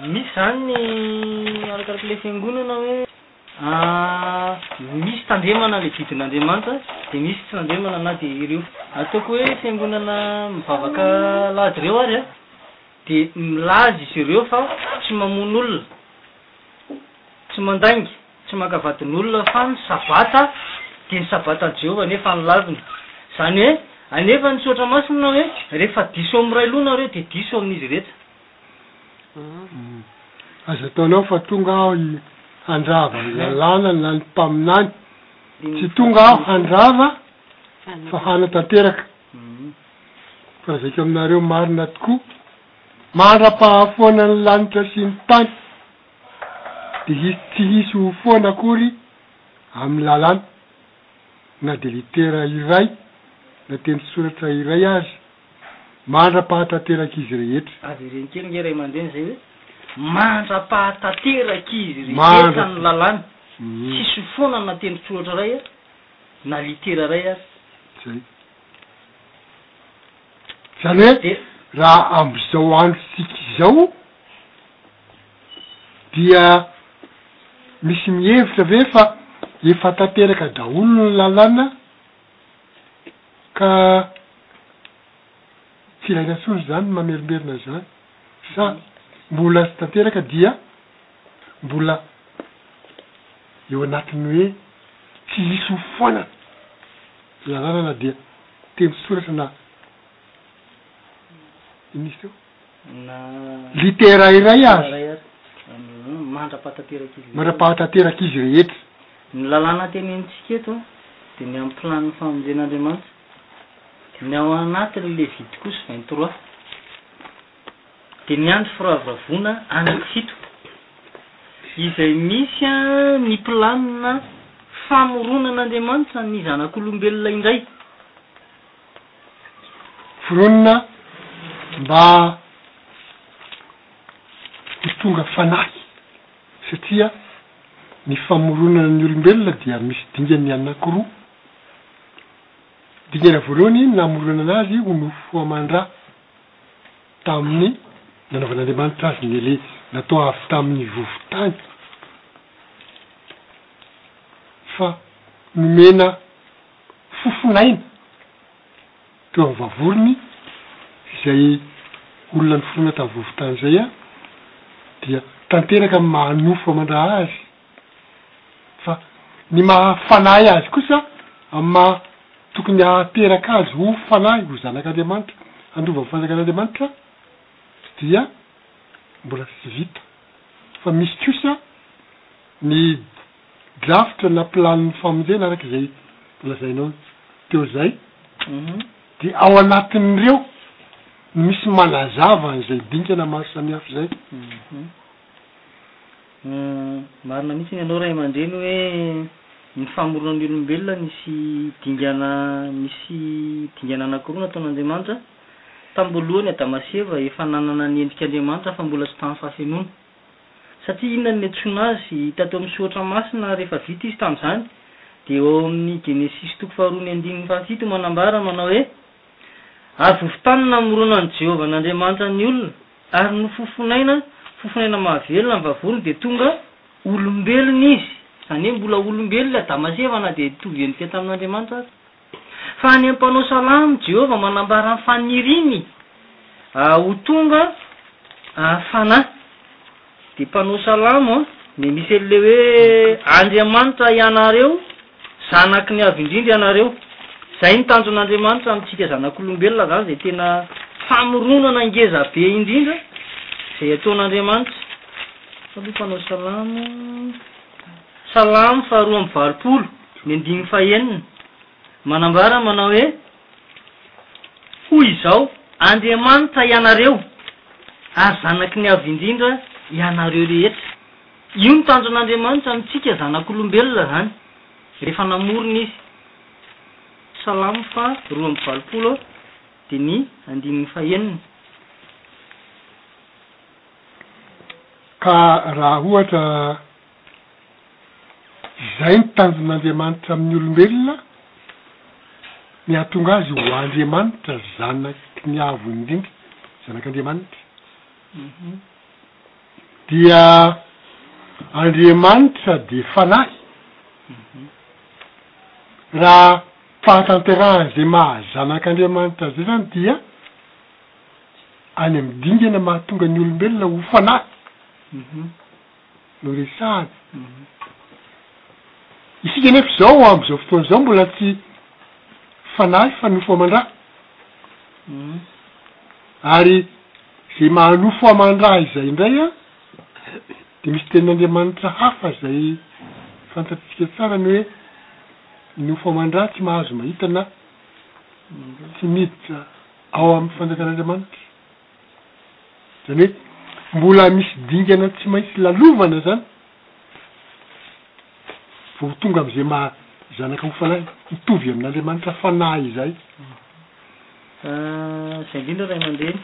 Misy izany ny arakaraka ilay fiangonana hoe misy tandremana ilay didin'Andriamanitra dia misy tsy nandremana na dia ireo ataoko hoe fiangonana mivavaka lahady ireo ary an, dia milaza izy ireo fa tsy mamono olona, tsy mandainga, tsy maka vadin'olona fa ny sabata dia ny sabatan'i Jehovah anie efa nolaviny. Izany hoe anefa ny soratra masina hoe rehefa diso amin'ny iray loha nareo dia diso amin'izy rehetra. Aza ataonao fa tonga aho handrava ny lalàna na ny mpaminany. Tsy tonga aho handrava fa hanatanteraka. Fa lazaiko aminareo marina tokoa, mandra-pahafoana ny lanitra sy ny tany, dia tsy hisy ho foana akory amin'ny lalàna, na dia litera iray na tenisoratra iray aza. Mandra-pahatanteraka izy rehetra. Azy ireny kely nge ray aman-dreny izay hoe mandra-pahatanteraka izy rehetra ny lalàny. Tsisy hofoanany na tendron-tsoratra iray na litera iray ary. Izay. Izany hoe raha amin'izao androntsika izao dia misy mihevitra ve fa efa tanteraka daholo ny lalàna? Ka tsy ilaina intsony izany ny mamerimberina izany. Sa mbola tsy tanteraka dia mbola eo anatin'ny hoe tsy hisy ho foanana lalàna na dia tenin-tsoratra na inona izy teo? litera iray aza. Mandra-pahatanteraka izy rehetra. Ny lalàna tenenintsika eto dia ny amin'ny planin'ny famonjen'Andriamanitra. Ny ao anatin'ny Leviticus vingt trois dia ny andro firavoravoana anaky fito izay misy ny planina famoronan'Andriamanitra ny zanak'olombelona indray. foronina mba ho tonga fanahy satria ny famoronana ny olombelona dia misy dingany anankiroa, dingana voalohany namoronana azy ho nofo aman-dra tamin'ny nanaovan'Andriamanitra azy ny le natao avy tamin'ny vovon-tany fa nomena fofon'aina teo amin'ny vavorony izay olona niforona tamin'ny vovon-tany izay dia tanteraka amin'ny maha nofo aman-draha azy fa ny maha fanahy azy kosa amin'ny maha tokony hahateraka azy ho fanahy ho zanak'Andriamanitra handova ny fanjakan'Andriamanitra dia mbola tsy vita fa misy kosa ny drafitra na planin'ny famonjena araka izay nolazainao teo izay, dia ao anatin'ireo no misy manazava an'izay dingana maro samihafa izay. Marina mihitsy ny anao ray aman-dreny hoe ny famoronan'ny olombelona nisy dingana nisy dingana anankiroa nataon'Andriamanitra, tamin'ny voalohany Adama sy Eva efa nanana ny endrik'Andriamanitra fa mbola tsy tamin'ny fahafenoana. Satria inona no niantsoana azy hita teo amin'ny soratra masina rehefa vita izy tamin'izany? Dia eo amin'ny Genesisy toko faharoa ny andininy fahafito manambara manao hoe, Ary vovon-tany namorona an'i Jehovah an'Andriamanitra ny olona, ary nofofonaina fofonaina mahavelona ny vavony, dia tonga olombelona izy. Izany hoe mbola olombelona i Adama sy Eva na dia nitovy endrika tamin'Andriamanitra aza. Fa any amin'ny mpanao salamo, Jehovah manambara ny faniriany ho tonga fanahy. Dia mpanao salamo, dia misy an'ilay hoe, Andriamanitra ianareo, zanaky ny Avo Indrindra ianareo. Izay ny tanjon'Andriamanitra amintsika zanak'olombelona izany, izay tena famoronana ngeza be indrindra izay ataon'Andriamanitra. Hoy ny mpanao salamo. Salamo faharoa amby valopolo, ny andininy fahenina, manambara manao hoe, Hoy izao Andriamanitra ianareo, ary zanaky ny Avo Indrindra ianareo rehetra. Io no tanjon'Andriamanitra amintsika zanak'olombelona izany, rehefa namorona Izy. Salamo faharoa amby valopolo, dia ny andininy fahenina. Ka raha ohatra izay ny tanjon'Andriamanitra amin'ny olombelona, ny hahatonga azy ho Andriamanitra, Zanaky ny Avo Indrindra, Zanak'Andriamanitra, dia Andriamanitra dia Fanahy, raha fahatanterahan'izay maha-Zanak'Andriamanitra azy izay izany dia, any amin'ny dingana mahatonga ny olombelona ho fanahy no resahana. Isika anefa izao amin'izao fotoana izao mbola tsy fanahy fa nofo aman-dra. Ary izay maha-nofo aman-dra izay indray an, dia misy tenin'Andriamanitra hafa izay fantatsika tsara ny hoe, Ny nofo aman-dra tsy mahazo mahita na tsy miditra. ao amin'ny fanjakan'Andriamanitra. Izany hoe mbola misy dingana tsy maintsy lalovana izany vao ho tonga amin'izay maha zanaka ho fanahy mitovy amin'Andriamanitra fanahy izay. Izay indrindra ray aman-dreny.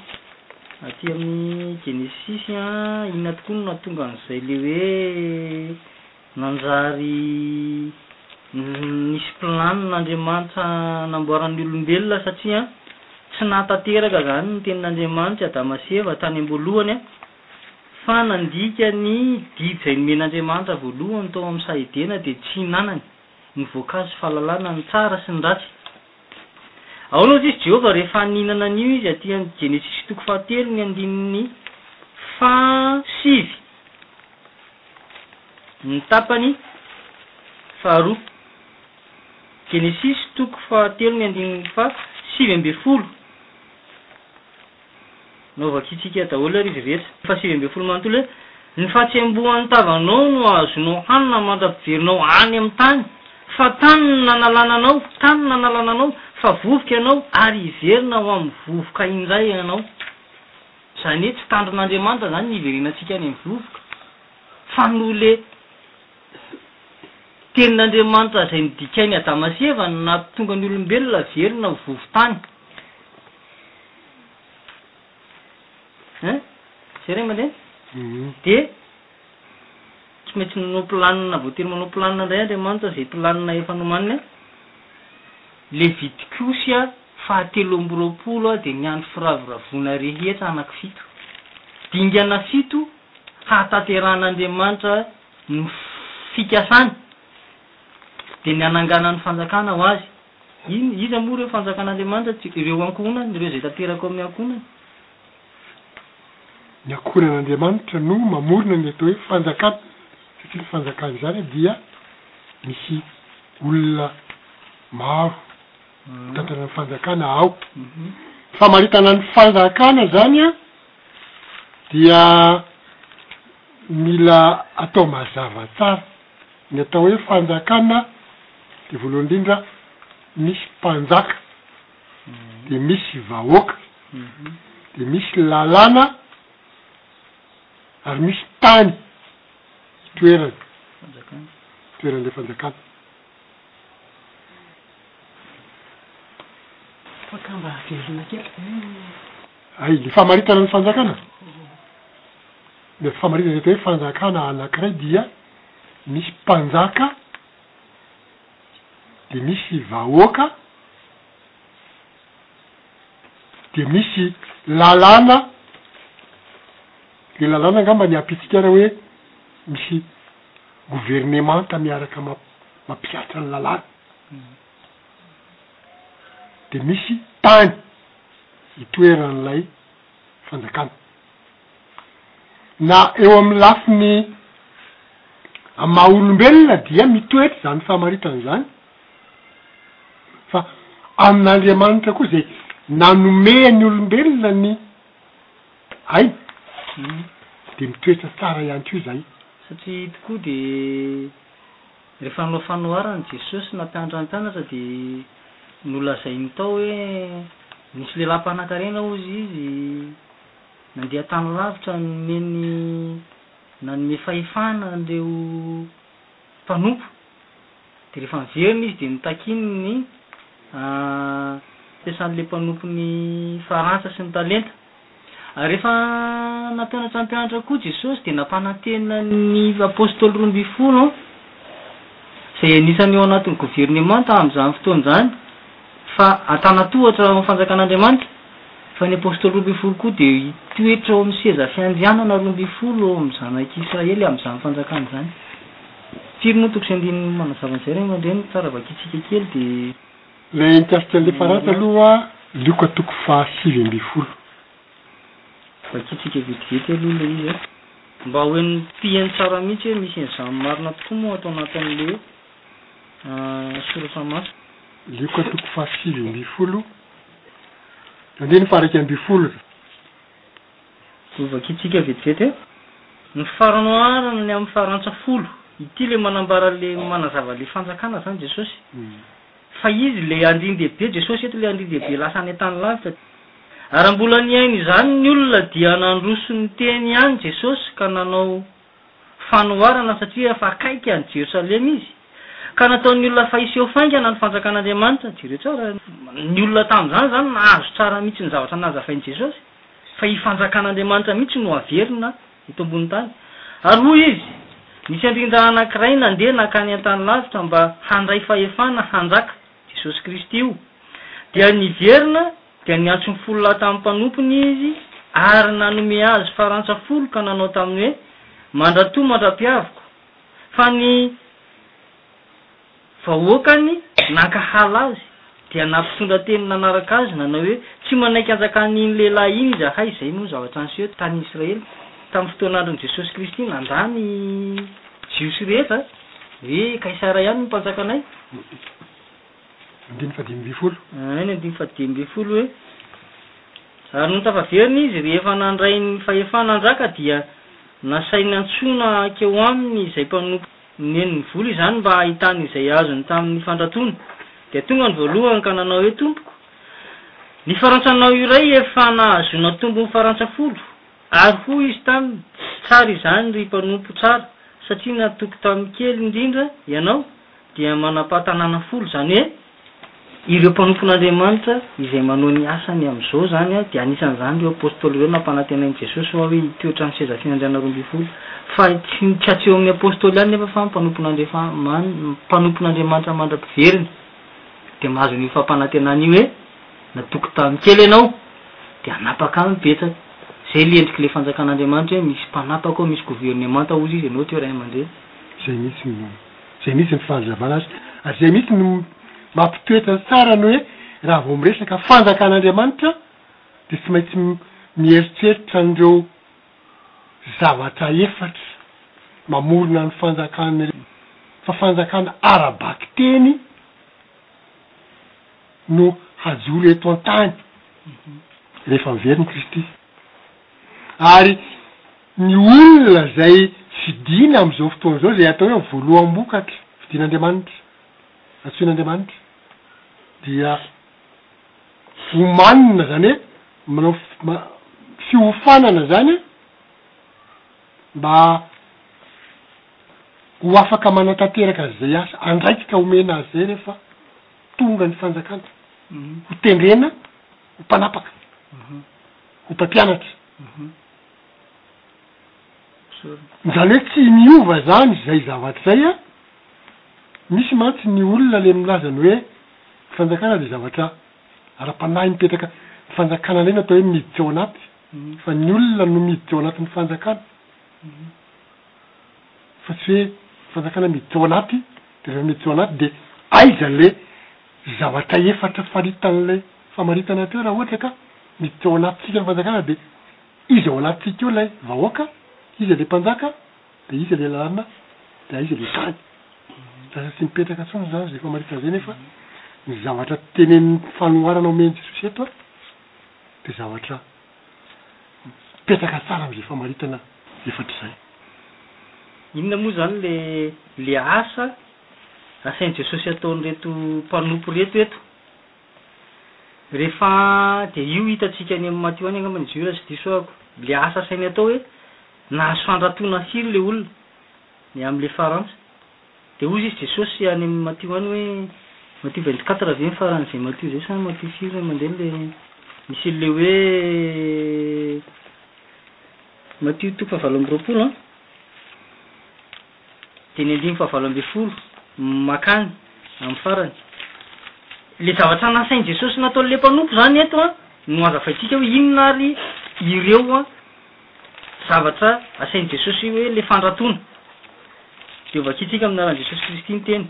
Aty amin'ny Genesisy, inona tokoa no nahatonga an'izay ilay hoe. Nanjary nisy planina Andriamanitra hanamboarany ny olombelona satria tsy nahatanteraka izany ny tenin'Andriamanitra Adama sy Eva tany am-boalohany fa nandika ny didy izay nomen'Andriamanitra voalohany tao amin'ny saha Edena dia tsy hinanany ny voankazo fahalalana ny tsara sy ny ratsy. Ahoana no tsisy Jehovah rehefa nihinana an'io izy aty amin'ny Genesisy toko fahatelo ny andininy faha sivy? Ny tapany faharoa. Genesisy toko fahatelo ny andininy faha sivy ambin'ny folo. Nao vakintsika daholo ary izy rehetra. Faha sivy ambin'ny folo manontolo hoe, Ny fahatsembohan'ny tavanao no ahazoanao hanina mandra-pijerinao any amin'ny tany, fa tany no nanalana anao, tany no nanalana anao, fa vovoka ianao, ary hiverina ho amin'ny vovoka indray ianao. Izany hoe tsy tandron'Andriamanitra izany ny hiverenantsika any amin'ny vovoka, fa noho ilay Tenin'Andriamanitra izay nodikain'i Adama sy Eva no nahatonga ny olombelona haverina ho vovo-tany. Hein? Izay ry aman-dreny? Dia. Tsy maintsy nanao planina, voatery manao planina indray Andriamanitra, izay planina efa nomaniny. Levitikousy faha telo amby roapolo dia ny andro firavoravoana rehetra anaky fito. Dingana fito hahatanterahan'Andriamanitra ny fikasany, dia ny hananganany fanjakana ho azy. Iza moa ireo fanjakan'Andriamanitra? Ireo ankohonany, ireo izay tanteraka ao amin'ny ankohonany. Ny akoran'Andriamanitra no mamorona ny atao hoe fanjakana, satria ny fanjakana izany dia misy olona maro mitantana ny fanjakana ao. Ny famaritana ny fanjakana izany an, dia mila atao mazava tsara. Ny atao hoe fanjakana dia voalohany indrindra misy mpanjaka. dia misy vahoaka, dia misy lalàna ary misy tany itoerany, itoeran'ilay fanjakana. Afaka mba avelona kely ve? Hay, ny famaritana ny fanjakana, ny famaritana izay atao hoe fanjakana anankiray dia misy mpanjaka, dia misy vahoaka, dia misy lalàna, ilay lalàna angamba ny ahapitikana hoe misy governemanta miaraka mampihatra ny lalàna, dia misy tany itoeran'ilay fanjakana. Na eo amin'ny lafiny maha-olombelona dia mitoetra izany famaritana izany fa amin'Andriamanitra koa izay nanome ny olombelona ny ainy dia mitoetra tsara ihany koa izay. Satria tokoa dia ilay fanao fanoharan'i Jesosy na mpiandry antanatra dia nolazainy tao hoe nisy lehilahy mpanankarena hozy izy, Nandeha tany lavitra nomeny nanome fahefana an'ireo mpanompo, dia rehefa niverina izy dia notakiny ny hampiasan'ilay mpanompon'i Farantsa sy ny talenta. Ary rehefa nampianatra ny mpianatra koa Jesosy dia nampanantena ny Apostoly roa ambin'ny folo izay anisan'ny ao anatin'ny governemanta amin'izany fotoana izany. Fa an-tanan-tohatra ao amin'ny Fanjakan'Andriamanitra. Fa ny Apôstôly roa ambin'ny folo koa dia hitoetra ao amin'ny seza fiandrianana roa ambin'ny folo ao amin'ny zanak'i Israely amin'izany Fanjakana izany. Firy moa tokony sandin'ny manazava an'izay ray aman-dreny? Tsara vakintsika kely dia. Ilay interstellar fara ato aloha, Lioka toko faha sivy ambin'ny folo. Vakintsika vetivety aloha ilay izy an. Mba ho henon'ny mpiheno tsara mihitsy hoe misy an'izany marina tokoa moa ato anatin'ilay. soratra masina. Lioka toko fahasivy ambin'ny folo andininy faha-iraika ambin'ny folo ka. Ho vakintsika vetivety e. Ny faranoharana ny amin'ny farantsa folo. Ity ilay manambara ilay manazava ilay fanjakana izany Jesosy. Fa Izy ilay andrin-dehibe, Jesosy eto ilay andrin-dehibe lasa any an-tany lavitra. Ary raha mbola nihaino izany ny olona dia nandroso niteny ihany Jesosy ka nanao. fanoharana satria efa akaiky an'i Jerosalema izy, ka nataon'ny olona fa hiseho faingana ny Fanjakan'Andriamanitra. Jereo tsara, ny olona tamin'izany izany nahazo tsara mihitsy ny zavatra nazavain'i Jesosy, fa i Fanjakan'Andriamanitra mihitsy no haverina eto ambony tany. Ary hoy izy, Nisy andrin-draha anankiray nandeha nankany an-tany lavitra mba handray fahefana hanjaka, Jesosy Kristy io, dia niverina Dia niantso ny folo lahy tamin'ny mpanompony izy, ary nanome azy farantsa folo ka nanao taminy hoe, Mandra-toa mandra-piaviko, fa ny vahoakany nankahala azy, dia nampitondra teny nanaraka azy, nanao hoe, Tsy manaiky hanjakan'iny lehilahy iny izahay. Izay moa no zavatra niseho tany Israely tamin'ny fotoan'andron'i Jesosy Kristy. Nandà ny Jiosy rehetra hoe, Kaisara ihany no mpanjakanay. Andininy fahadimy ambin'ny folo. Ay, ny andininy fahadimy ambin'ny folo hoe, Ary nony tafaverina izy rehefa nandray ny fahefana hanjaka dia nasainy nantsoina hankeo aminy izay mpanompo noneny ny vola izany mba hahitany izay azony tamin'ny fandratoana. Dia tonga ny voalohany ka nanao hoe, Tompoko, ny farantsanao iray efa nahazoana tombony farantsa folo. Ary hoy izy taminy, Tsara izany, ry mpanompo tsara, satria natoky tamin'ny kely indrindra ianao, dia manam-pahatanana folo, izany hoe ireo mpanompon'Andriamanitra izay manao ny asany amin'izao izany, dia anisan'izany ireo Apôstôly ireo nampanantenain'i Jesosy fa hoe hitoetra amin'ny seza fiandrianana roa ambin'ny folo, fa tsy tsy hatreo amin'ny Apôstôly ihany nefa fa mpanompon'Andriafa man mpanompon'Andriamanitra mandra-piverina dia mahazo an'io fampanantenana io hoe natoky tamin'ny kely ianao dia hanapaka amin'ny betsaka, izay ilay endrik'ilay fanjakan'Andriamanitra hoe misy mpanapaka ao, misy governemanta hozy izy, ianao teo ray aman-dreny. Izay mihitsy no marina. Zay mihitsy no fanazavana azy ary zay mihitsy no mampitoetra azy tsara ny hoe raha vao miresaka fanjakan'Andriamanitra dia tsy maintsy mieritreritra an'ireo zavatra efatra mamorona ny fanjakany ireo fa fanjakana ara-bakiteny no hajoro eto an-tany rehefa miverina i Kristy. Ary ny olona izay fidina amin'izao fotoana izao, izay atao hoe voaloham-bokatra, fidin'Andriamanitra, antsoin'Andriamanitra, dia omanina, izany hoe manao fiofanana izany mba ho afaka manatanteraka an'izay asa, andraikitra omena azy izay rehefa tonga ny fanjakana, ho tendrena ho mpanapaka. ho mpampianatra. Izany hoe tsy miova izany izay zavatra izay an! Misy mantsy ny olona le milaza ny hoe fanjakana dia zavatra ara-panahy mipetraka, ny fanjakana indray no atao hoe miditra ao anaty fa ny olona no miditra ao anatin'ny fanjakana fa tsy hoe ny fanjakana miditra ao anaty dia rehefa miditra ao anaty dia aiza le Ny zavatra efatra faritan'ilay famaritana teo raha ohatra ka ny teo anatintsika ny fanjakana dia iza ao anatintsika eo ilay vahoaka, iza ilay mpanjaka, dia iza ilay lalàna, dia aiza ilay tany. Lasa tsy mipetraka intsony izany izay famaritana izay nefa ny zavatra tenenin'ny fanoharana omen'i Jesosy eto dia zavatra mipetraka tsara amin'izay famaritana efatra izay. Inona moa izany ilay asa? Asain'i Jesosy ataon'ireto mpanompo ireto eto, rehefa dia io hitantsika any amin'ny Matio any angambany izy io raha tsy diso ahako, ilay asa asainy atao hoe nahazo fandratona firy ilay olona, ny amin'ilay farantsa. Dia hoy izy Jesosy any amin'ny Matio any hoe, Matio vingt quatre ve ny faran'izay Matio izay sa Matio firy no mandeha ilay misy ilay hoe Matio toko fahavalo amby roapolo an? dia ny andininy fahavalo ambin'ny folo no mankany amin'ny farany. Ilay zavatra nasain'i Jesosy nataon'ilay mpanompo izany eto no hazavaintsika hoe inona ary ireo zavatra asain'i Jesosy hoe ilay fandratoana. Dia hovakintsika amin'ny anaran'i Jesosy Kristy ny teny.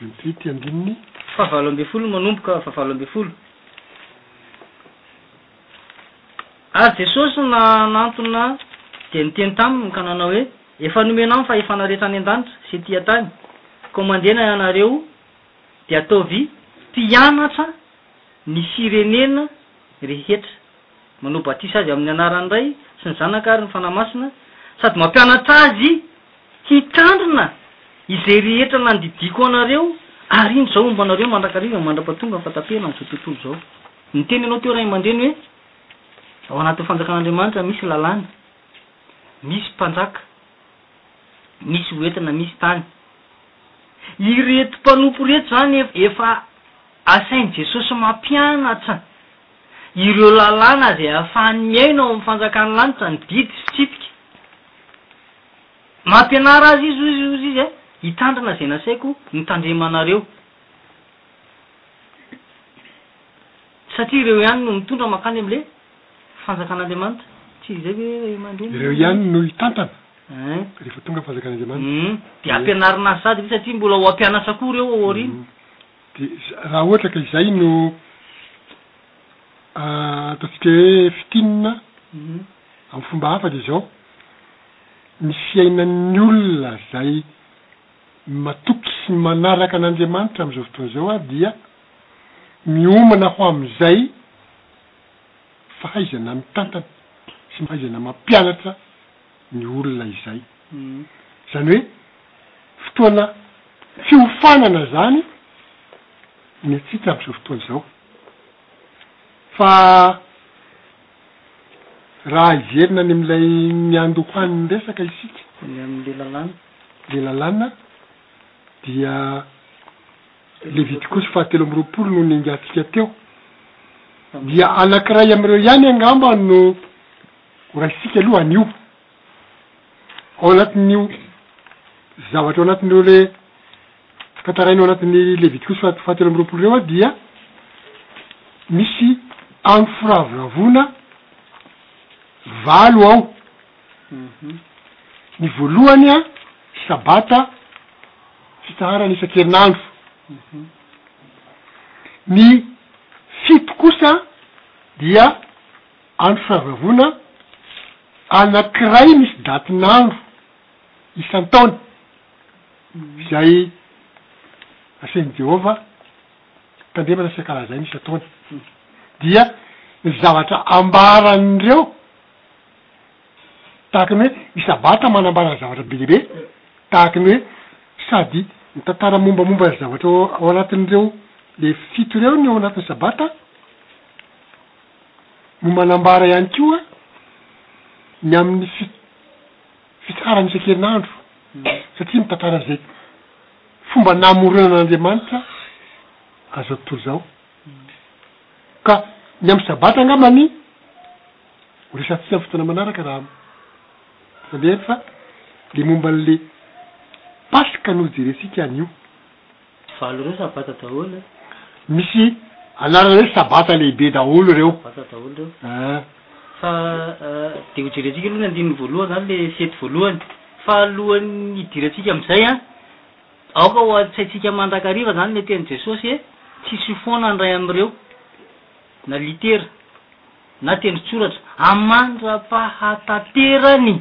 Inty ity andininy. Fahavalo ambin'ny folo no manomboka fahavalo ambin'ny folo. Ary Jesosy nanantona dia niteny taminy ka nanao hoe, Efa nomenao ny fahefana rehetra any an-danitra sy ety an-tany, koa mandena ianareo dia ataovy mpianatra ny firenena rehetra, manao batisa azy amin'ny anaran'ny Ray sy ny Zanaka ary ny Fanahy Masina, sady mampianatra azy hitandrina izay rehetra nandidiako anareo, ary inona izao homba anareo mandrakariva mandra-pahatonga ny fahataperana amin'izao tontolo izao. Niteny ianao teo ray aman-dreny hoe ao anatin'ny fanjakan'Andriamanitra misy lalàna, misy mpanjaka, misy hoentina, misy tany. Ireto mpanompo ireto izany efa asain'i Jesosy mampianatra ireo lalàna izay ahafahany miaina ao amin'ny fanjakan'ny lanitra, ny didy sy fitsipika. Mampianara azy izy hoy izy hoe hitandrina izay nasaiko nitandremanareo. Satria ireo ihany no mitondra mankany amin'ilay fanjakan'Andriamanitra. Tsy izay ve ray aman-dreny? Ireo ihany no hitantana rehefa tonga ny fanjakan'Andriamanitra. Humm. Dia ampianarina azy sady ve satria mbola ho hampianatra koa ireo ao aoriana. Dia raha ohatra ka izay no ataontsika hoe fintinina amin'ny fomba hafa dia izao, ny fiainan'ny olona izay. matoky sy manaraka an'Andriamanitra amin'izao fotoana izao aho dia miomana ho amin'izay fahaizana mitantana sy fahaizana mampianatra ny olona izay. Izany hoe fotoana fiofanana izany ny antsika amin'izao fotoana izao. Fa raha hiverina any amin'ilay niandohan'ny resaka isika. Ny amin'ilay lalàna. Ilay lalàna dia Levitikosy fahatelo amby roapolo no niaingantsika teo, dia anankiray amin'ireo ihany angamba no horaisintsika aloha anio. Ao anatin'io zavatra ao anatin'ireo le tantaraina ao anatin'ny Levitikosy faha- fahatelo amby roapolo ireo dia misy andro firavoravoana valo ao. Ny voalohany, Sabata, fitsaharana isan-kerinandro. Ny fito kosa dia andro fahavavoana anankiray misy datin'andro isan-taona izay asehin'i Jehovah tandremana sy ankalazaina isan-taona. Dia ny zavatra ambaran'ireo. Tahaka ny hoe misabatra manambara zavatra be dia be, tahaka ny hoe sady mitantara mombamomba ny zavatra ao anatin'ireo le fito ireo ny ao anatin'ny sabata no manambara ihany koa ny amin'ny fi- fitsarana isan-kerinandro satria mitantara an'izay fomba namoronan'Andriamanitra an'izao tontolo izao. Ka ny amin'ny sabata angambany. Ho resahintsika amin'ny fotoana manaraka raha mandehany fa le momba an'le Paska no hojerentsika anio. Valo reo sabata daholo e. Misy anarana hoe sabata lehibe daholo reo. Sabata daholo reo. Ah. Fa de hojerentsika aloha ny andininy voalohany zany le fety voalohany. Fa alohan'ny hidirantsika amin'izay an, aoka ho an-tsaintsika mandrakariva zany le tenin'i Jesosy hoe, Tsy soifona ny ray amin'ireo. Na litera. na tendrotsoratra amin'ny mandra-pahataterany,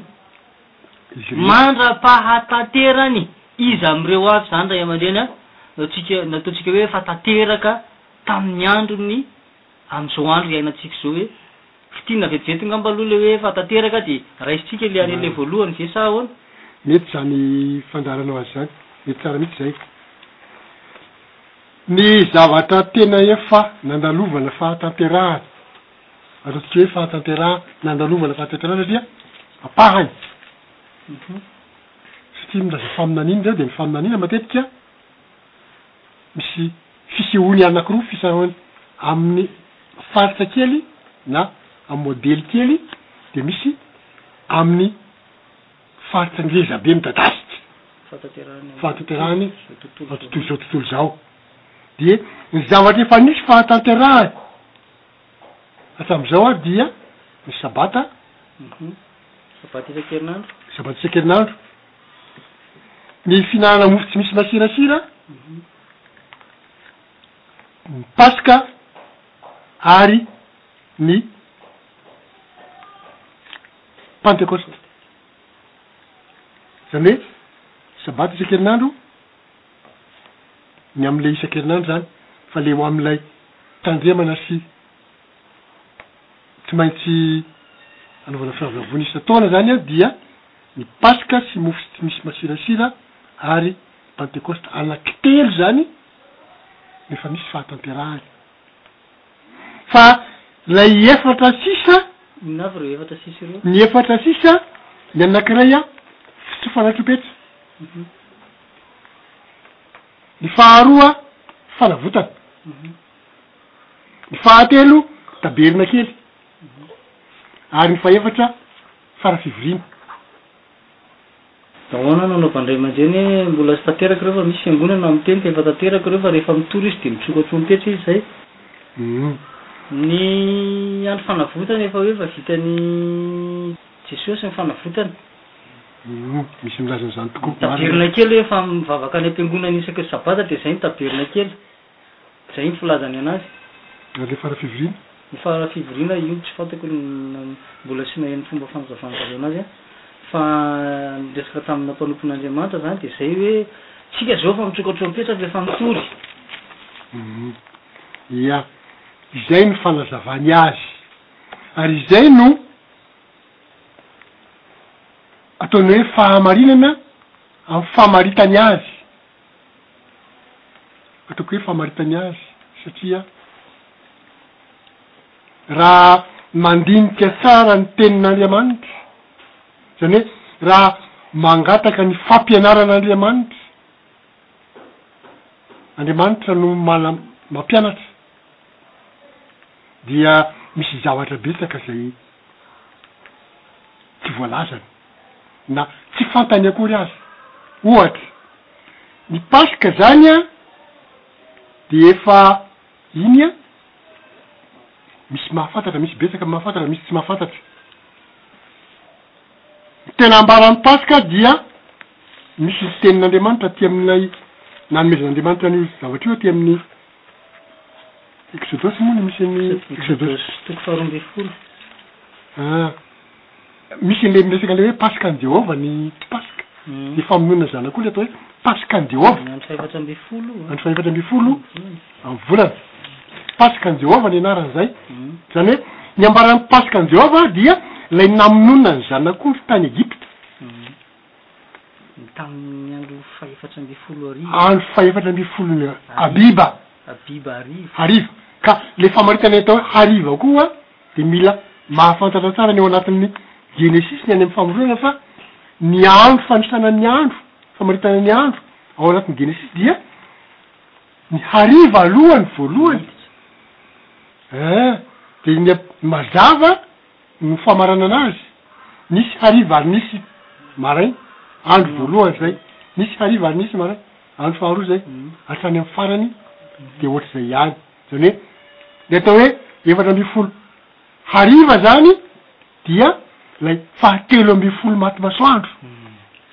mandra-pahataterany, iza amin'ireo avy izany ray aman-dreny an? nataontsika, nataontsika hoe efa tanteraka tamin'ny androny amin'izao andro iainantsika izao hoe fitinana vetivety angamba aloha ilay hoe efa tanteraka dia raisintsika ilay ary ilay voalohany ve sa ahoana? Mety izany fandaharanao azy izany, mety tsara mihitsy izay. Ny zavatra tena efa nandalovana fahatanterahana, azo tsy hoe fahatanteraha, nandalovana fahatanterahana satria ampahany, satria milaza faminaniana ireo dia ny faminaniana matetika misy fisehoany anankiroa fisaorana, amin'ny faritra kely na amin'ny modely kely dia misy amin'ny. Faritry ny resabe midadasika fahatanterahan'ny tontolozao tontolo izao. Dia ny zavatra efa nisy fahatanterahany hatramin'izao ary dia ny sabata, sabata isan-kerinandro, ny fihinanana mofo tsy misy masirasira, ny paska ary ny. Pantekosta, izany hoe sabata isan-kerinandro, ny amin'ilay isan-kerinandro izany, fa ilay ho amin'ilay tandremana sy tsy maintsy anaovana firavoravoana isan-taona izany dia ny Paska sy mofo sy tsy misy masirasira ary Pantekosta, anankitelo izany no efa misy fahatanterahany. Fa ilay efatra sisa. Inona avy ireo efatra sisa ireo? Ny efatra sisa, ny anankiray an, tsy fanatrompetra. Ny faharoa, fanavotana. Ny fahatelo, tabernakely. Ary ny fahefatra, fara-fivoriana. Nahoana no anaovan-dray aman-dreny hoe mbola tsy tanteraka ireo fa misy fiangonana miteny fa efa tanteraka ireo fa rehefa mitory izy dia mitsoka trompetra izy izay? Ny andro fanavotana efa hoe efa vitan'i Jesosy ny fanavotana. Misy milaza an'izany tokoa. Ny tabernaikely hoe efa mivavaka any am-piangonana isaky ny sabata dia izay ny tabernaikely. Izay ny filazany anazy. Ary ilay fara-fivoriana? Ny fara-fivoriana io tsy fantako na mbola tsy naheno ny fomba fanazavan'ny zareo anazy aho. Fa niresaka tamina mpanompon'Andriamanitra izany dia izay hoe isika izao efa mitsoka trompetra ary efa mitory. Humm. Ia. Izay no fanazavany azy. Ary izay no ataony hoe fahamarinana amin'ny famaritany azy. Ataoko hoe famaritany azy satria raha mandinika tsara ny tenin'Andriamanitra, izany hoe raha mangataka ny fampianaran'Andriamanitra, Andriamanitra no mampianatra, dia misy zavatra betsaka izay tsy voalazany. na tsy fantany akory aza. Ohatra, ny paska zany an, de efa iny an, misy mahafantatra, misy betsaka mahafantatra, misy tsy mahafantatra. Ny tena ambaran'ny paska dia misy ny tenin'Andriamanitra aty amin'ilay, nanomezan'Andriamanitra an'io zavatra io aty amin'ny. Exodosy moa no misy an'i Exodosy. Exodosy toko faharoa ambin'ny folo. Ah, misy an'ilay miresaka an'ilay hoe Paskany Jehovah ny Paska. Ny famonoana ny zanak'ondry atao hoe Paskany Jehovah. Ny andro fahefatra ambin'ny folo. Andro fahefatra ambin'ny folo amin'ny volana. Paskany Jehovah ny anaran'izay. Izany hoe ny ambaran'ny Paskany Jehovah dia ilay namonoana ny zanak'ondry tany Egypta. Ny tamin'ny andro fahefatra ambin'ny folo hariva. Andro fahefatra ambin'ny folo ny Abiba. Abiba hariva. Hariva. Ka ilay famaritana atao hoe hariva koa dia mila mahafantatra tsara ny ao anatin'ny Genesisy ny any amin'ny Famoronana fa ny andro fanisana ny andro, famaritana ny andro ao anatin'ny Genesisy dia ny hariva aloha ny voalohany. Miditra. Ee, dia ny mazava. Ny famaranana azy, nisy hariva ary nisy maraina, andro voalohany izay, nisy hariva ary nisy maraina, andro faharoa izay, hatrany amin'ny farany dia ohatr'izay ihany. Izany hoe ny atao hoe efatra ambin'ny folo hariva izany dia ilay fahatelo ambin'ny folo maty masoandro.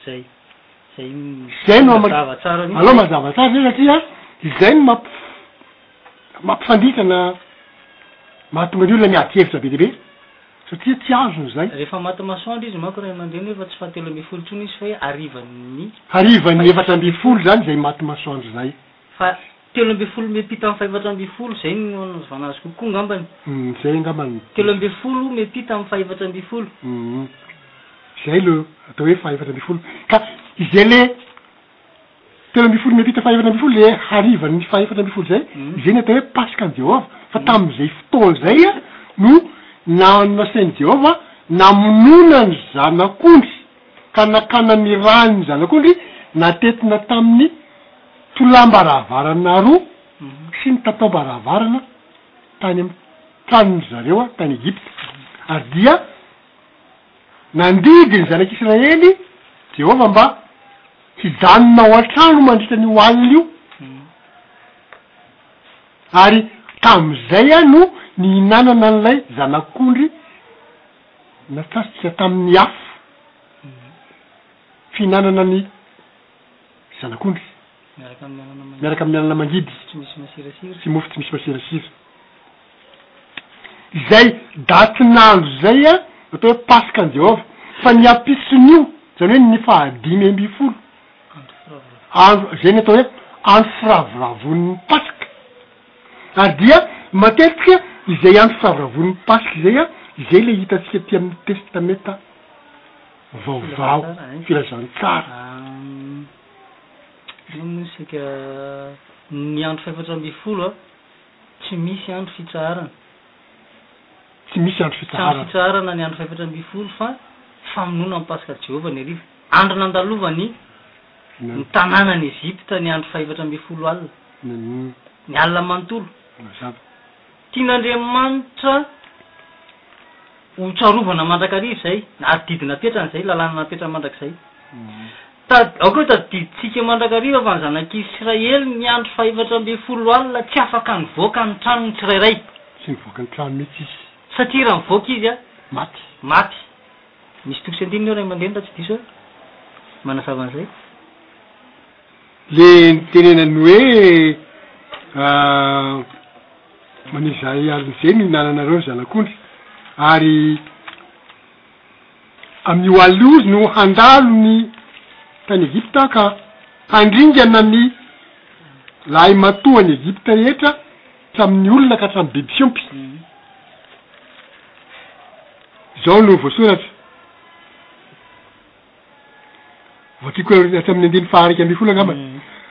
Izay, izay no mazava tsara mihitsy. Aleo mazava tsara izay satria izay no mampi-. Mampifandika na mahatonga ny olona miady hevitra be dia be satria tsy azony izay. Rehefa maty masoandro izy manko ray aman-dreny hoe fa tsy fahatelo ambin'ny folo intsony izy fa hoe harivan'ny. Harivan'ny efatra ambin'ny folo izany izay maty masoandro izay. Fa telo ambin'ny folo miampita amin'ny fahefatra ambin'ny folo izay no anazavana azy kokoa ngambany. Umm zay angamba no. Telo ambin'ny folo miampita amin'ny fahefatra ambin'ny folo. Umm zay no atao hoe fahefatra ambin'ny folo ka izay le Telo ambin'ny folo Mepita fahefatra ambin'ny folo, izay hoe harivan'ny fahefatra ambin'ny folo izay, izay ny atao hoe Paska an'i Jehovah, fa tamin'izay fotoana izay no nahano nasain'i Jehovah namonoana ny Zanak'ondry, ka nakana ny ran'ny Zanak'ondry natetina tamin'ny tolàm-baravarana roa sy ny tatao-baravarana tany amin'ny tanin-dry zareo tany Egypta, ary dia. Nandidy ny Zanak'Isiraely Jehovah mba hijanona ao an-trano mandritra an'io alina io, ary tamin'izay no nihinanana an'ilay zanak'ondry natasitra tamin'ny afo, fihinanana ny zanak'ondry miaraka amin'ny anana mangidy sy mofo tsy misy masirasira. Izay datin'andro izay atao hoe Paskan'i Jehovah. Fa ny ampitson'io, izany hoe ny fahadimy ambin'ny folo andro, izay ny atao hoe Andro Firavoravoan'ny Paska. Ary dia matetika izay Andro Firavoravoan'ny Paska izay, izay ilay hitantsika aty amin'ny Testamenta Vaovao, Filazantsara. Inona moa isika? Ny andro fahefatra ambin'ny folo. Tsy misy andro fitsaharana. Tsy misy andro fitsaharana. Tsy andro fitsaharana ny andro fahefatra ambin'ny folo fa famonoana ny Paska an'i Jehovah ny hariva. Andro nandalovan'ny ny tanànan'i Egypta ny andro fahefatra ambin'ny folo alina. Ny alina manontolo. Mazava. Tian'Andriamanitra. Ho tsarovana mandrakariva izay, ary didy napetrany izay, lalàna napetrany mandrakizay. Tad, aoka hoe tadidintsika mandrakariva fa ny zanak'Israely niandry fahefatra ambin'ny folo alina tsy afaka nivoaka ny tranony ny tsirairay. Tsy nivoaka ny trano mihitsy izy. Satria raha mivoaka izy a. Maty. Maty. Misy toko sy andininy eo ray aman-dreny raha tsy diso aho, manazava an'izay. Ilay nitenenany hoe. Amin'izay alin'izay no ihinananareo ny zanak'ondry, ary amin'io alina io izy no handalo ny tany Egypta ka handringana ny lahimatoan'i Egypta rehetra, hatramin'ny olona ka hatramin'ny biby fiompy. Izao no voasoratra. Vao tiako hoe hatramin'ny andininy faha iraika ambin'ny folo angamba.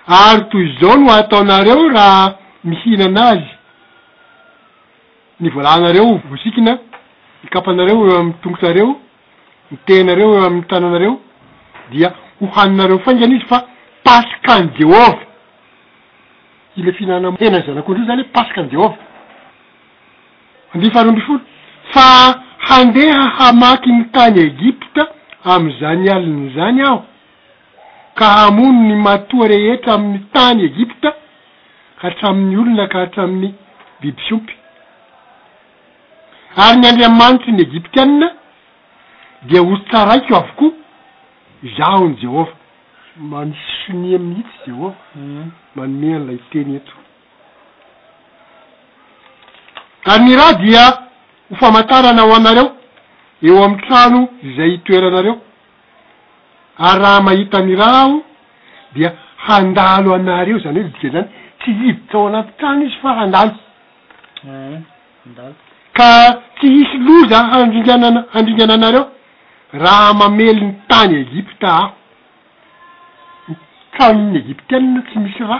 Ary toy izao no hataonareo raha mihinana azy, Ny voalahanareo voasikina, ny kapanareo eo amin'ny tongotrareo, ny tehinareo eo amin'ny tananareo, dia hohaninareo faingana izy, fa Pasikàn'i Jehovah. Ilay fihinanana henan'ny Zanak'ondry io izany hoe Pasikàn'i Jehovah. Andiany faharoa ambin'ny folo, Fa handeha hamaky ny tany Egypta amin'izany alina izany aho, ka hamono ny matoa rehetra amin'ny tany Egypta, hatramin'ny olona ka hatramin'ny biby fiompy. Ary ny andriamanitry ny Egyptiana dia hotsaraiko avokoa. Izaho ny Jehovah. Manisy sonia mihitsy i Jehovah manome an'ilay teny eto. Ary ny ra dia ho famantarana ho anareo eo amin'ny trano izay itoeranareo, ary raha mahita ny ra aho dia handalo anareo, izany hoe midika izany tsy hiditra ao anaty trano izy fa handalo, ka tsy hisy loza handringanana handringana anareo raha mamely ny tany Egypta aho. Ny tranon'ny Egyptianina tsy misy ra.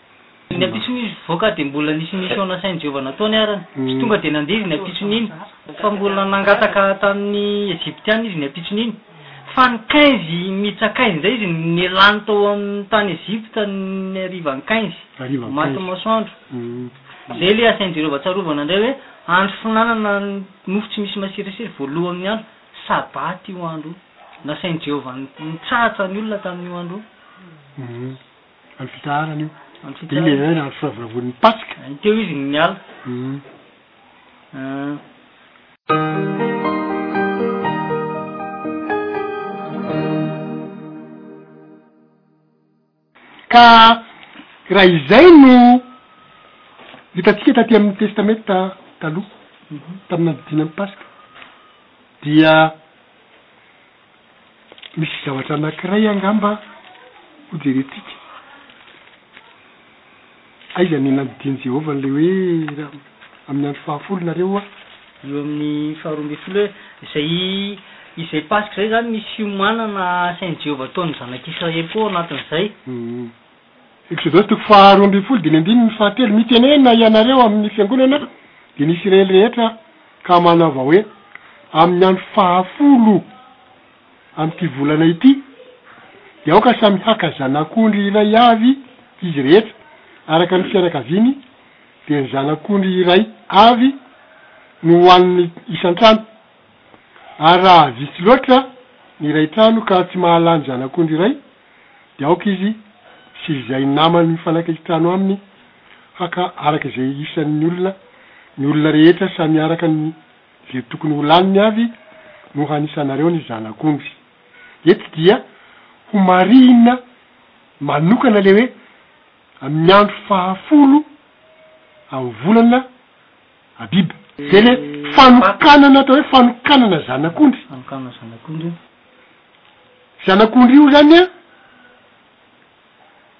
Ny ampitson'io voaka dia mbola nisy mission nasain'i Jehovah nataony arany. Tsy tonga dia nandevo ny ampitson'iny, fa mbola nangataka tamin'ny Egyptiana izy ny ampitson'iny. Fa ny quinze minutes quinze indray izy no nialany tao amin'ny tany Egypta ny harivan'ny quinze, matin'ny masoandro. Izay ilay asain'i Jehovah tsarovana indray hoe andro fihinanana mofo tsy misy masirasiry voalohan'ny andro, Sabata io andro io. Nasain'i Jehovah nitsahatra ny olona tamin'io andro io. Andro fitsaharana io. Andro fitsaharana. Dia iny ianao andro firavoravoan'ny Paska. Ny teo izy no niala. Ka raha izay no hitantsika taty amin'ny Testamenta Taloha, tamin'ny nandidiana ny Paska, dia. Misy zavatra anankiray angamba hojerentsika. Aiza no nandidian'i Jehovah an'ilay hoe amin'ny andro fahafolo nareo ho ahy? Eo amin'ny faharoa ambin'ny folo hoe, Izay izay Paska izay izany misy fiomanana asain'i Jehovah ataon'ny zanak'Israely koa ao anatin'izay. Eksodosy toko faharoa ambin'ny folo dimy ambininy fahatelo, Mitenena ianareo amin' ny fiangonana dia ny Isiraely rehetra ka manaova hoe, Amin' ny andro fahafolo amin' ity volana ity, dia aoka samy haka zanak' ondry iray avy izy rehetra araka ny fianakaviany, dia ny zanak' ondry iray avy no hohanin' ny isan-trano, ary raha vitsy loatra ny iray trano ka tsy mahalany zanak' ondry iray, dia aoka izy sy izay namany mifanakaiky trano aminy haka araka izay isan' ny olona, ny olona rehetra samy araka ny izay tokony ho laniny avy no hanisanareo ny zanak' ondry. Eto dia ho marihina manokana ilay hoe amin' ny andro fahafolo amin'ny volana Abiba. Dia ilay fanokanana atao hoe fanokanana zanak' ondry. Zanak'ondry io izany an,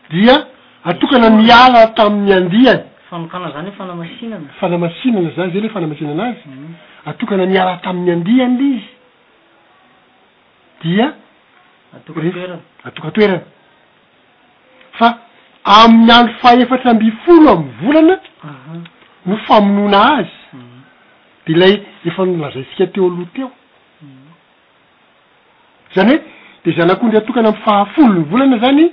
dia atokana ny hiala tamin'ny andiany. Fanokana izany hoe fanamasinana. Fanamasinana izany, izay ilay fanamasinana azy. Atokana ny hiala tamin'ny andiany ilay izy, dia Atoka-toerana. Atoka-toerana. Fa amin'ny andro fahefatra ambin'ny folo amin'ny volana no famonoana azy. Dia ilay efa nolazaintsika teo aloha teo. Izany hoe dia zanak'ondry atokana amin'ny fahafolo ny volana izany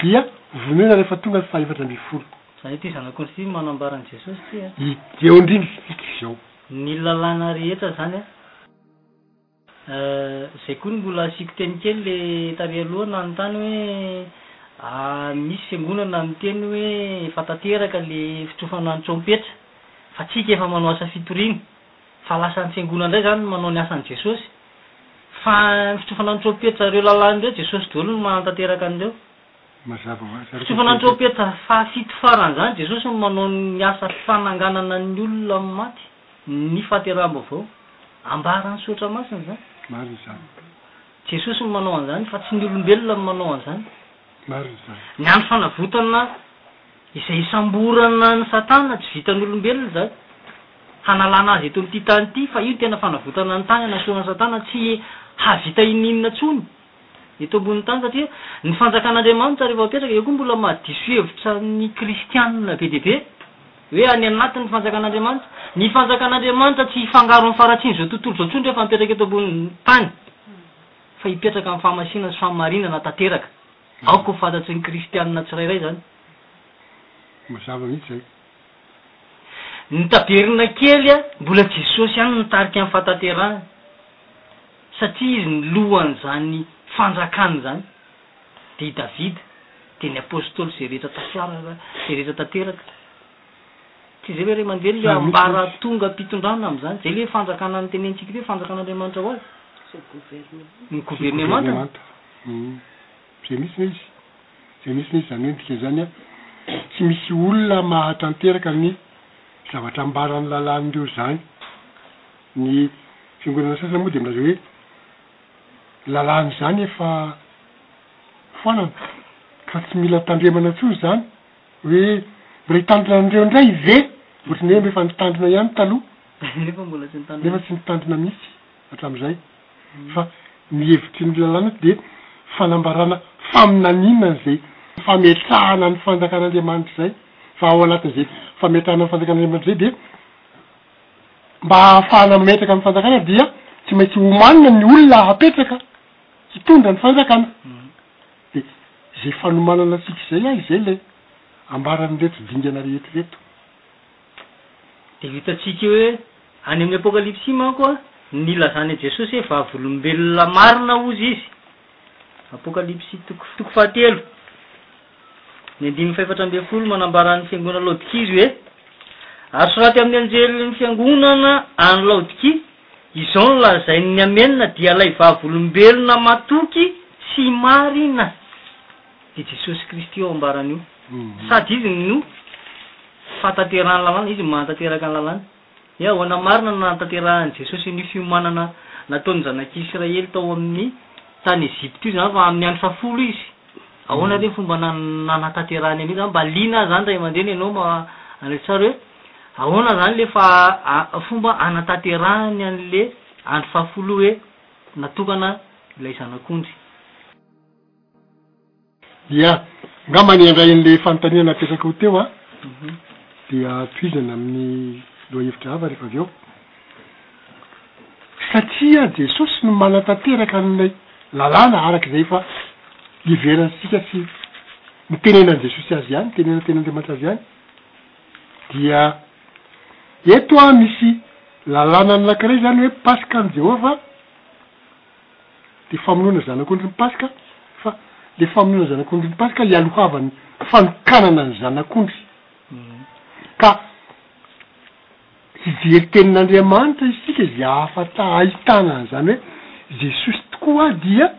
dia vonoina rehefa tonga ny fahefatra ambin'ny folo. Izany hoe ity zanak'ondry ity no manambara an'i Jesosy ity an. Eo indrindra isika izao. Ny lalàna rehetra izany an. Eh, izay koa no mbola asiako teny kely le tary aloha nanontany hoe ah misy fiangonana miteny hoe efa tanteraka le fitrofana ny trompetra fa tsika efa manao asa fitoriana. Fa lasa ny fiangonana indray izany no manao ny asan'i Jesosy. Fa ny fitsofana ny trompetra ireo lalàna ireo Jesosy daholo no manan-tanteraka an'ireo. Mazava ho azy ary fa Fitsofana ny betsaka. trompetra fahafito faran'izany Jesosy no manao ny asa fananganana ny olona amin'ny maty, ny fahateraham-baovao. Ambaran'ny Soratra Masina izany. Marina izany. Jesosy no manao an'izany fa tsy ny olombelona no manao an'izany. Marina izany. Ny andro fanavotana izay hisamborana an'i Satana tsy vitan'olombelona izany, hanalana azy eto amin'ity tany ity, fa io no tena fanavotana ny tany hanasorana an'i Satana tsy hahavita ininona intsony eto ambonin'ny tany, satria ny fanjakan'Andriamanitra rehefa mipetraka dia koa mbola mahadiso hevitra ny kristianina be dia be hoe any anaty ny fanjakan'Andriamanitra. Ny fanjakan'Andriamanitra tsy hifangaro amin'ny faharatsian'izao tontolo izao intsony rehefa mipetraka eto ambonin'ny tany. fa hipetraka amin'ny fahamasiana sy fahamarinana tanteraka. Aoka ho fantatry ny Kristianina tsirairay izany. Mazava mihitsy izay. Ny tabernakely mbola Jesosy ihany no nitarika ny fahatanterahany, satria Izy no lohan'izany fanjakana izany. Dia i Davida, dia ny Apostoly, izay rehetra tafiaraka, izay rehetra tanteraka. Tsy izay hoe ray aman-dreny ilay ambaratongam-pitondrana amin'izany. Izay ilay fanjakana notenentsika teo, fanjakan'Andriamanitra ho avy. Sy governemanta. Ny governemanta. Izay mihitsy ilay izy. Izay mihitsy ilay izy. Izany hoe dikan'izany, tsy misy olona mahatanteraka ny zavatra ambaran'ny lalàn'ireo izany. Ny fiangonana sasany moa dia milaza hoe ny lalàna izany efa foanana ka tsy mila tandremana intsony izany. Hoe mbola hitandrina an'ireo indray ve? Ohatry ny hoe mba efa nitandrina ihany taloha nefa mbola tsy nitandrina nefa tsy nitandrina mihitsy hatramin'izay. Fa ny hevitry ny lalàna eto dia fanambarana faminaniana an'izay fametrahana ny fanjakan'Andriamanitra izay. Fa ao anatin'izay fametrahana ny fanjakan'Andriamanitra izay dia mba hahafahana mametraka ny fanjakana dia tsy maintsy homanina ny olona hapetraka hitondra ny fanjakana. De zay fanomanana antsika izay ay zay lay ambaran'ireto dingana rehetra ireto. Dia hitantsika eo hoe any amin'ny Apokalypsy manko a, ny ilazan'i Jesosy hoe vavolombelona marina hozy izy, Apokalypsy toko toko fahatelo, ny andininy fahefatra ambin'ny folo manambara ny fiangonan'i Laodikia izy hoe, Ary soraty amin'ny anjelin'ny fiangonana any Laodikia, Izao no lazain'ny Amenina, Dia ilay vavolombelona matoky sy marina, dia Jesosy Kristy eo ambarany io. Sady Izy no fahatanterahan'ny lalàna, Izy no mahatanteraka ny lalàna. Hoe ahoana marina no nahatanterahan'i Jesosy an'io fiomanana nataon'ny zanak'Israely tao amin'ny tany Egypta io izany, fa amin'ny andro fahafolo Izy? Ahoana re ny fomba nanatanterahany an'io izany? Mba liana ahy izany ray aman-dreny, ianao mahalala tsara hoe. Ahoana zany le fa fomba anataterahany anle andro fahafolo hoe natokana ilay zanak'ondry? Ia, ngamba ny handray an'le fanontaniana napetrako teo aho dia tohizana amin'ny lohahevitra hafa rehefa avy eo. Satria Jesosy no manatanteraka an'ilay lalàna araka izay efa niheverantsika sy nitenenan'i Jesosy azy ihany, nitenenan'ny Tenin'Andriamanitra azy ihany. dia eto an misy lalàna anankiray izany hoe Paska an'i Jehovah, dia famonoana zanak'ondrin'ny Paska, fa ilay famonoana zanak'ondrin'ny Paska ialohavan'ny fanokanana ny zanak'ondry. Ka hijery Tenin'Andriamanitra isika izay hahafata hahitana an'izany hoe Jesosy tokoa dia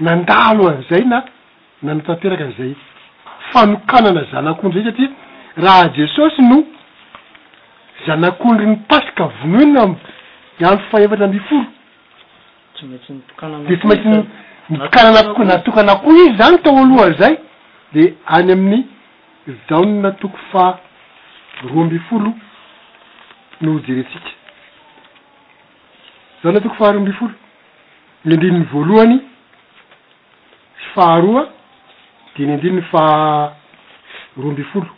nandalo an'izay na. Nanatanteraka an'izay fanokanana zanak'ondry izay satria raha Jesosy no zanak'ondrin'ny Paska vonoina amin'ny andro fahefatra ambin'ny folo dia tsy maintsy nitokanana koa, natokana koa Izy izany tao alohan'izay, dia any amin'ny Jaona toko faha roa ambin'ny folo no hojerentsika. Jaona toko faha roa ambin'ny folo, ny andininy voalohany. faharoa dia ny andininy faha roa ambin'ny folo,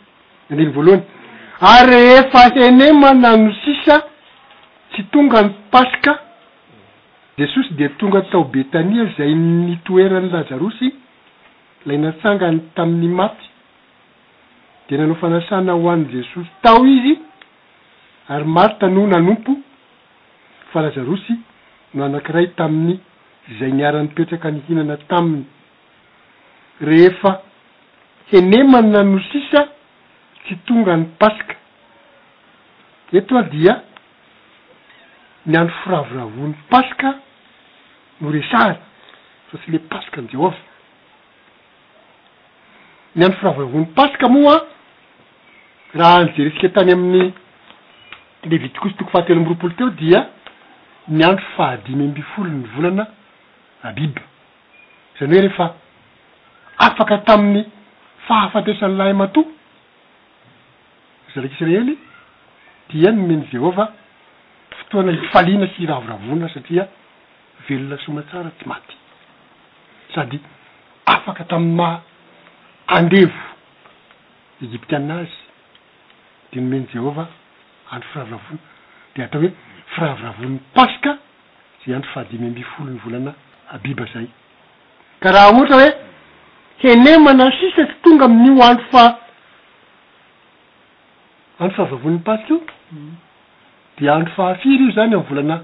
ny andininy voalohany, ary rehefa henemana no sisa tsy tonga ny Paska, Jesosy dia tonga tao Betania izay nitoeran'i Lazarosy ilay natsangany tamin'ny maty, dia nanao fanasana ho an'i Jesosy tao izy ary Marta no nanompo. fa Lazarosy no anankiray tamin'ny izay niara-nipetraka nihinana taminy. Rehefa henemana no sisa tsy tonga ny Paska. Eto dia ny andro firavoravoan'ny Paska no resahana fa tsy ilay Paskan'i Jehovah. Ny andro firavoravoan'ny Paska moa. Raha nijerentsika tany amin'ny Levitiko kosa toko fahatelo amby roapolo teo dia ny andro fahadimy ambin'ny folon'ny volana Abiba. Izany hoe rehefa afaka tamin'ny fahafatesan'ny lahimatoa ny zanak'Isiraely dia nomen'i Jehovah fotoana hifaliana sy hiravoravoana satria velona soa aman-tsara tsy maty sady afaka tamin'ny maha andevo. Egyptiana azy, dia nomen'i Jehovah andro firavoravoana, dia atao hoe Firavoravoan'ny Paska, izay andro fahadimy ambin'ny folon'ny volana Abiba izay. Ka raha ohatra hoe henemana sisa tsy tonga amin'io andro fa andro firavoravoan'ny Paska io, dia andro fahafiry io izany amin'ny volana.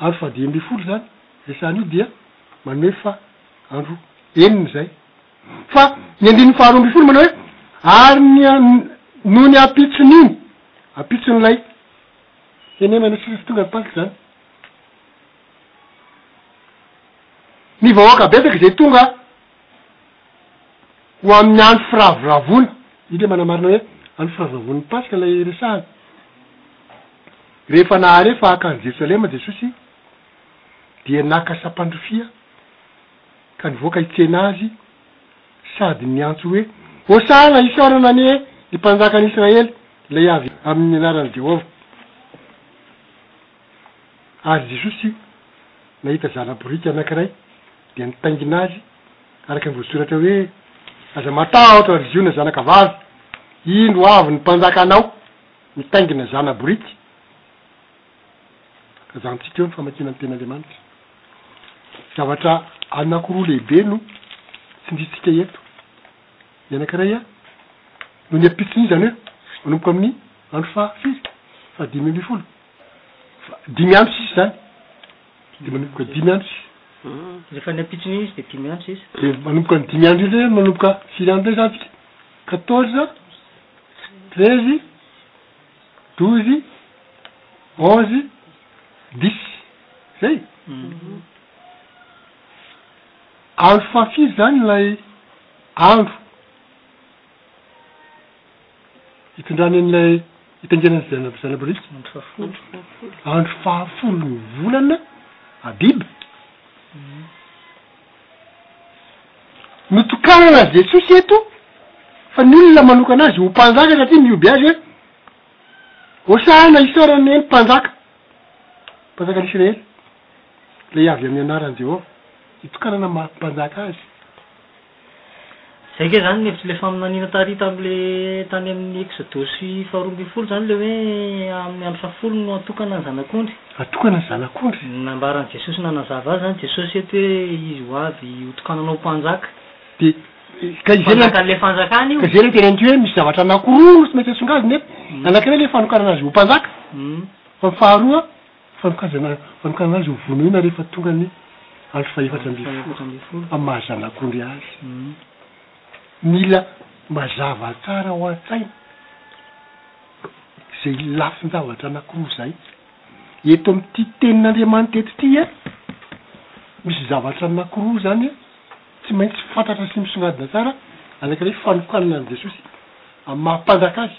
Andro faha dimy ambin'ny folo izany resahana io dia manome ny fa andro enina izay. Fa ny andininy faha roa ambin'ny folo manao hoe, Ary ny noho ny ampitson'iny, ampitson'ilay henemana sy rivotra tonga ny Paska izany, ny vahoaka betsaka izay tonga ho amin'ny andro firavoravoana, io dia manamarina hoe andro firavoravoan'ny Paska ilay resahana. Rehefa nahare fa haka an'i Jerosalema Jesosy, dia naka sampandrofia ka nivoaka hitsena Azy sady niantso hoe. Hosana! Isaorana anie ny Mpanjakan'Israely, ilay avy amin'ny anaran'i Jehovah! Ary Jesosy nahita zana-boriky anankiray, dia nitaingina azy, araka ny voasoratra hoe, Aza matahotra, ry Ziona zanakavavy! Indro avy ny Mpanjakanao! Mitaingina zana-boriky kajantsika eo ny famakiana ny Tenin'Andriamanitra. Zavatra anankiroa lehibe no tsindrintsika eto. Ny anankiray a, noho ny ampitson'io izany hoe manomboka amin'ny andro faha firy? Fahadimy ambin'ny folo. Fa dimy andro sisa izany. Dia manomboka dimy andro izy. Rehefa ny ampitson'io izy dia dimy andro sisa. Dia manomboka ny dimy andro iny indray, manomboka firy andro indray izany tsika? Quatorze, treize, douze, onze, dix. Izay? Andro fahafiry izany ilay andro? hitondrany an'ilay hitaingenan'ny zana zanaboritsa andro fahafolo, andro fahafolon'ny volana Abib. Notokanana azy Jesosy eto fa ny olona manokana azy ho mpanjaka satria mihoby azy hoe, Hosana isaorana anie ny mpanjaka, mpanjakan'Israely, ilay avy amin'ny anaran'i Jehovah, hitokanana maha mpanjaka azy. Izay ange izany ny hevitry ilay faminaniana tary tamin'ilay tany amin'ny Eksodosy faharoa ambin'ny folo izany ilay hoe amin'ny andro fahafolo no hatokana ny Zanak'ondry. Hatokana ny Zanak'ondry? Nambaran'i Jesosy nanazava azy izany Jesosy eto hoe izy ho avy hotokanana ho mpanjaka. Dia ka izay no Mpanjakan'ilay fanjakana io. Ka izay no antenain'ity hoe misy zavatra anankiroa no tsy maintsy asongadina eto. Ny anankiray ilay fanokanana azy ho mpanjaka. Fa ny faharoa. Fanokajana anokanana azy ho vonoina rehefa tonga ny andro fahefatra ambin'ny folo amin'ny maha zanak'ondry azy. Mila mazava tsara ao an-tsaina izay lafin-javatra anankiroa izay. Eto amin'ity Tenin'Andriamanitra eto ity, misy zavatra anankiroa izany tsy maintsy fantatra sy misongadina tsara, anankiray, fanokanana an'i Jesosy amin'ny maha Mpanjaka azy.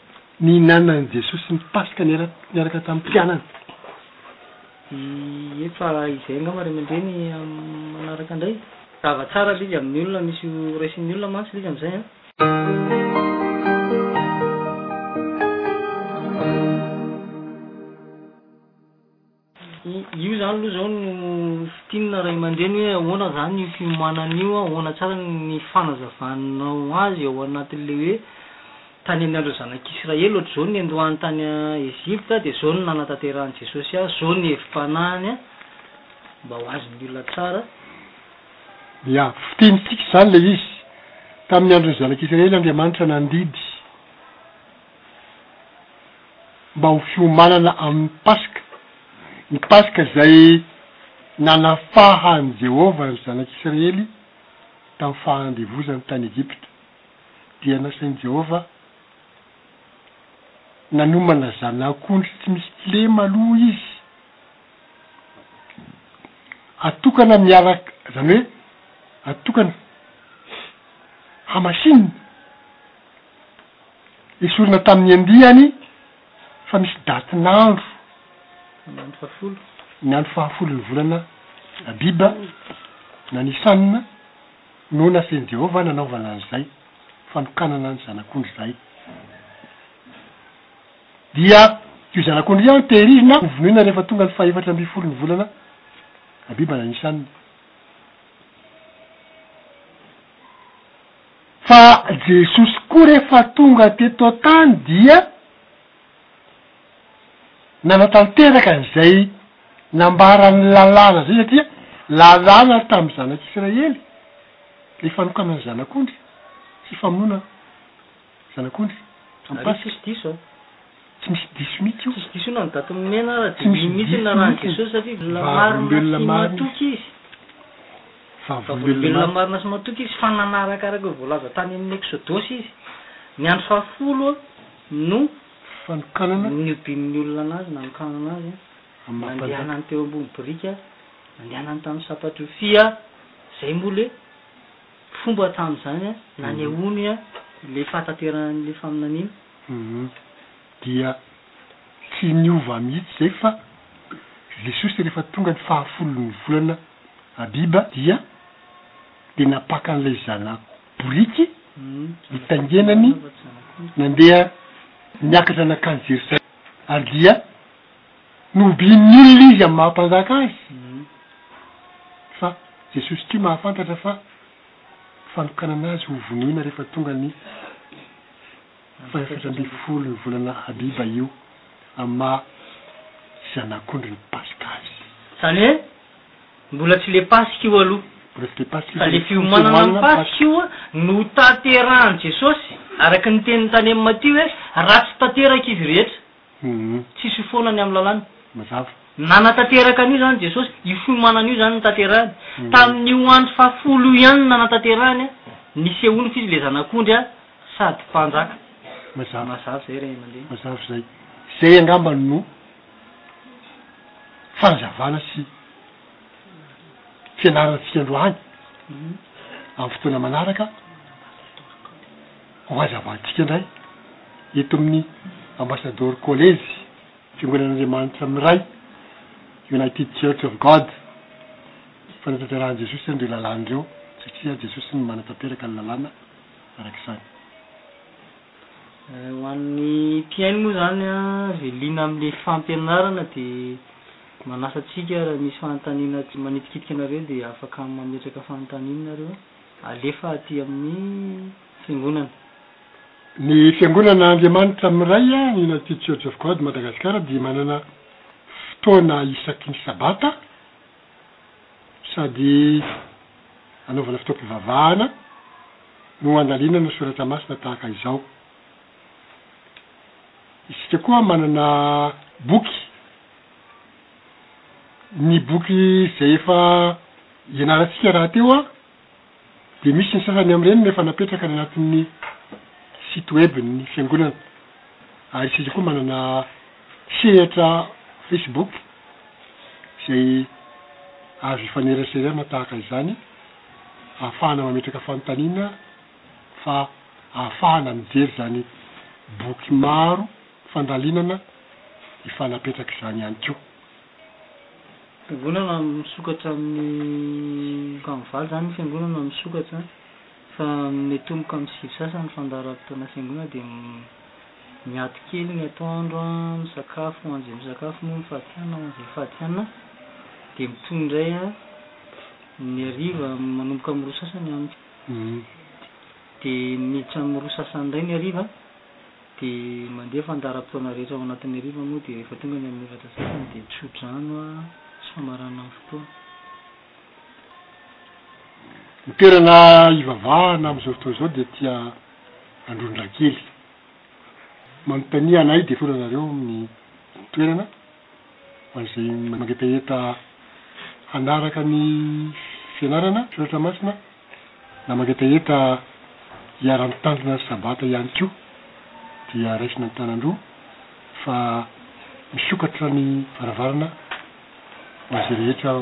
Nihinanan'i Jesosy ny Paska niaraka tamin'ny mpianany. Ie, fa izay angamba ray aman-dreny manaraka indray. Zava tsara le izy amin'ny olona misy ho raisin'ny olona mantsy le izy amin'izay an. Io zany aloha zao no fintinina ray aman-dreny hoe ahoana zany io fiomanana io, ahoana tsara ny fanazavanao azy ao anatin'ilay hoe tany amin'ny andron'ny zanak'Israely ohatra izao ny niandohany tany Egypta dia izao no nanatanterahan'i Jesosy azy, izao ny hevi-panahiny mba ho azon'ny olona tsara. Ia, fintinitsika izany ilay izy, tamin'ny andron'ny zanak'Israely Andriamanitra nandidy. mba ho fiomanana amin'ny Paska, ny Paska izay nanafahan'i Jehovah ny Zanak'Isiraely tamin'ny fahandevozany tany Egypta, dia nasain'i Jehovah nanomana zanak'ondry tsy misy kilema aloha izy, atokana miaraka, izany hoe atokana hamasinina. Esorina tamin'ny andiany fa misy datin'andro, ny andro fahafolon'ny volana Abiba na Nisana, no nasain'i Jehovah nanaovana an'izay fanokanana ny Zanak'ondry izay. Dia io Zanak'ondry io no tehirizina hovonoina rehefa tonga ny fahefatra ambin'ny folon'ny volana Abiba na Nisana. Fa Jesosy koa rehefa tonga teto an-tany dia nanatanteraka izay nambaran'ny lalàna izay satria lalàna tamin'ny zanak'Israely ny fanokanana zanak'ondry sy famonoana zanak'ondry amin'ny Paska. Tsy misy diso mihitsy io. Tsisy diso io na ny daty nomena ara dia iny mihitsy no narahan'i Jesosy satria vavolombelona marina sy matoky izy. Vavolombelona marina sy matoky izy fa nanaraka araka ny voalaza tany amin'ny Eksodosy izy. Ny andro fahafolo no niodian'ny olona anazy, nanokanana azy, nandehanany teo ambony biriky, nandehanany tamin'ny Sapato io. Fia izay moa ilay fomba tamin'izany nanehoany ilay fahatanterahany ilay faminaniana. Humm dia tsy niova mihitsy zay fa Jesosy rehefa tonga ny fahafolon'ny volana Abiba dia dia napaka an'ilay zanako boriky nitaingenany nandeha niakatra nankany Jerosalema ary dia nohobian'ny olona izy amin'ny maha mpanjaka azy fa Jesosy koa mahafantatra fa fanokanana azy ho vonoina rehefa tonga ny Fahefatra ambin'ny folo ny volana Abiba io amin'ny maha zanak'ondry ny Paska azy. Izany hoe mbola tsy le Paska io aloha. Mbola tsy le Paska io. Fa le fiomanana amin'ny Paska io no hotanterahan'i Jesosy, araka ny tenin'i Tany amin'ny Matio hoe, Ratsy tanteraka izy rehetra. Tsisy foana ny amin'ny lalàna. Mazava. Nanatanteraka an'io izany Jesosy, io fiomanana io izany no tanterahiny. Tamin'io andro fahafolo io ihany no nanatanterahany nisehoany fa izy ilay Zanak'ondry sady Mpanjaka. Mazava. Mazava izay ray aman-dreny. Mazava izay. Izay angamba no fanazavana sy fianarantsika androany. Amin'ny fotoana manaraka. Ho hazavantsika indray eto amin'ny Ambassador College, Fiangonan'Andriamanitra Miray, United Church of God, ny fanatanterahan'i Jesosy an'ireo lalàna ireo, satria Jesosy no manatanteraka ny lalàna araka izany. Ho an'ny mpihaino moa izany, velina amin'ilay fampianarana dia manasa antsika raha misy fanontaniana manitikitika anareo dia afaka mametraka fanontaniana nareo. Alefa aty amin'ny Fiangonana. Ny Fiangonana Andriamanitra Miray a United Church of God Madagascar dia manana fotoana isaky ny sabata sady anaovana fotoam-pivavahana no handalinana soratra masina tahaka izao. Isika koa manana boky. Ny boky izay efa ianarantsika rahateo an, dia misy ny sasany amin'ireny no efa napetraka any anatin'ny site web-n'ny fiangonana. Ary isika koa manana sehatra Facebook izay azo ifaneraserana tahaka izany, ahafahana mametraka fanontaniana fa ahafahana mijery izany boky maro. Fandalinana efa napetraka izany ihany koa. Fiangonana misokatra amin'ny tokam valo izany ny fiangonana misokatra fa amin'ny atomboka amin'ny sivy sasa ny fandaharam-potoana fiangonana dia miato kely ny atoandro a, misakafo ho an'izay misakafo moa ny fatianina ho an'izay fatianina dia mitohy indray a, ny hariva manomboka amin'ny roa sasa ny amin'ny dia miditra amin'ny roa sasa indray ny hariva. Dia mandeha fa ny raharaham-potoana rehetra ao anatin'ny hariva moa dia rehefa tonga ny amin'ny efatra sasany dia tso-drano sy famaranana ny fotoana. Ny toerana hivavahana amin'izao fotoana izao dia aty Androndrakely. Manontania anay dia tondranareo amin'ny toerana. ho an'izay mangetaheta hanaraka ny fianarana soratra masina na mangetaheta hiara-mitandrina ny Sabata ihany koa dia raisina ny tanan-droa fa misokatra ny varavarana ho an'izay rehetra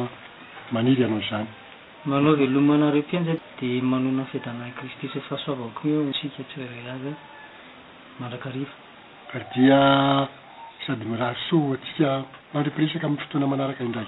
maniry hanao izany. Manao veloma anareo mpianatra dia manonona ny fiadanan'i Kristy sy ny fahasoavany koa isika tsirairay avy mandrakariva. Ary dia sady mirary soa ho antsika mandra-piresaka amin'ny fotoana manaraka indray.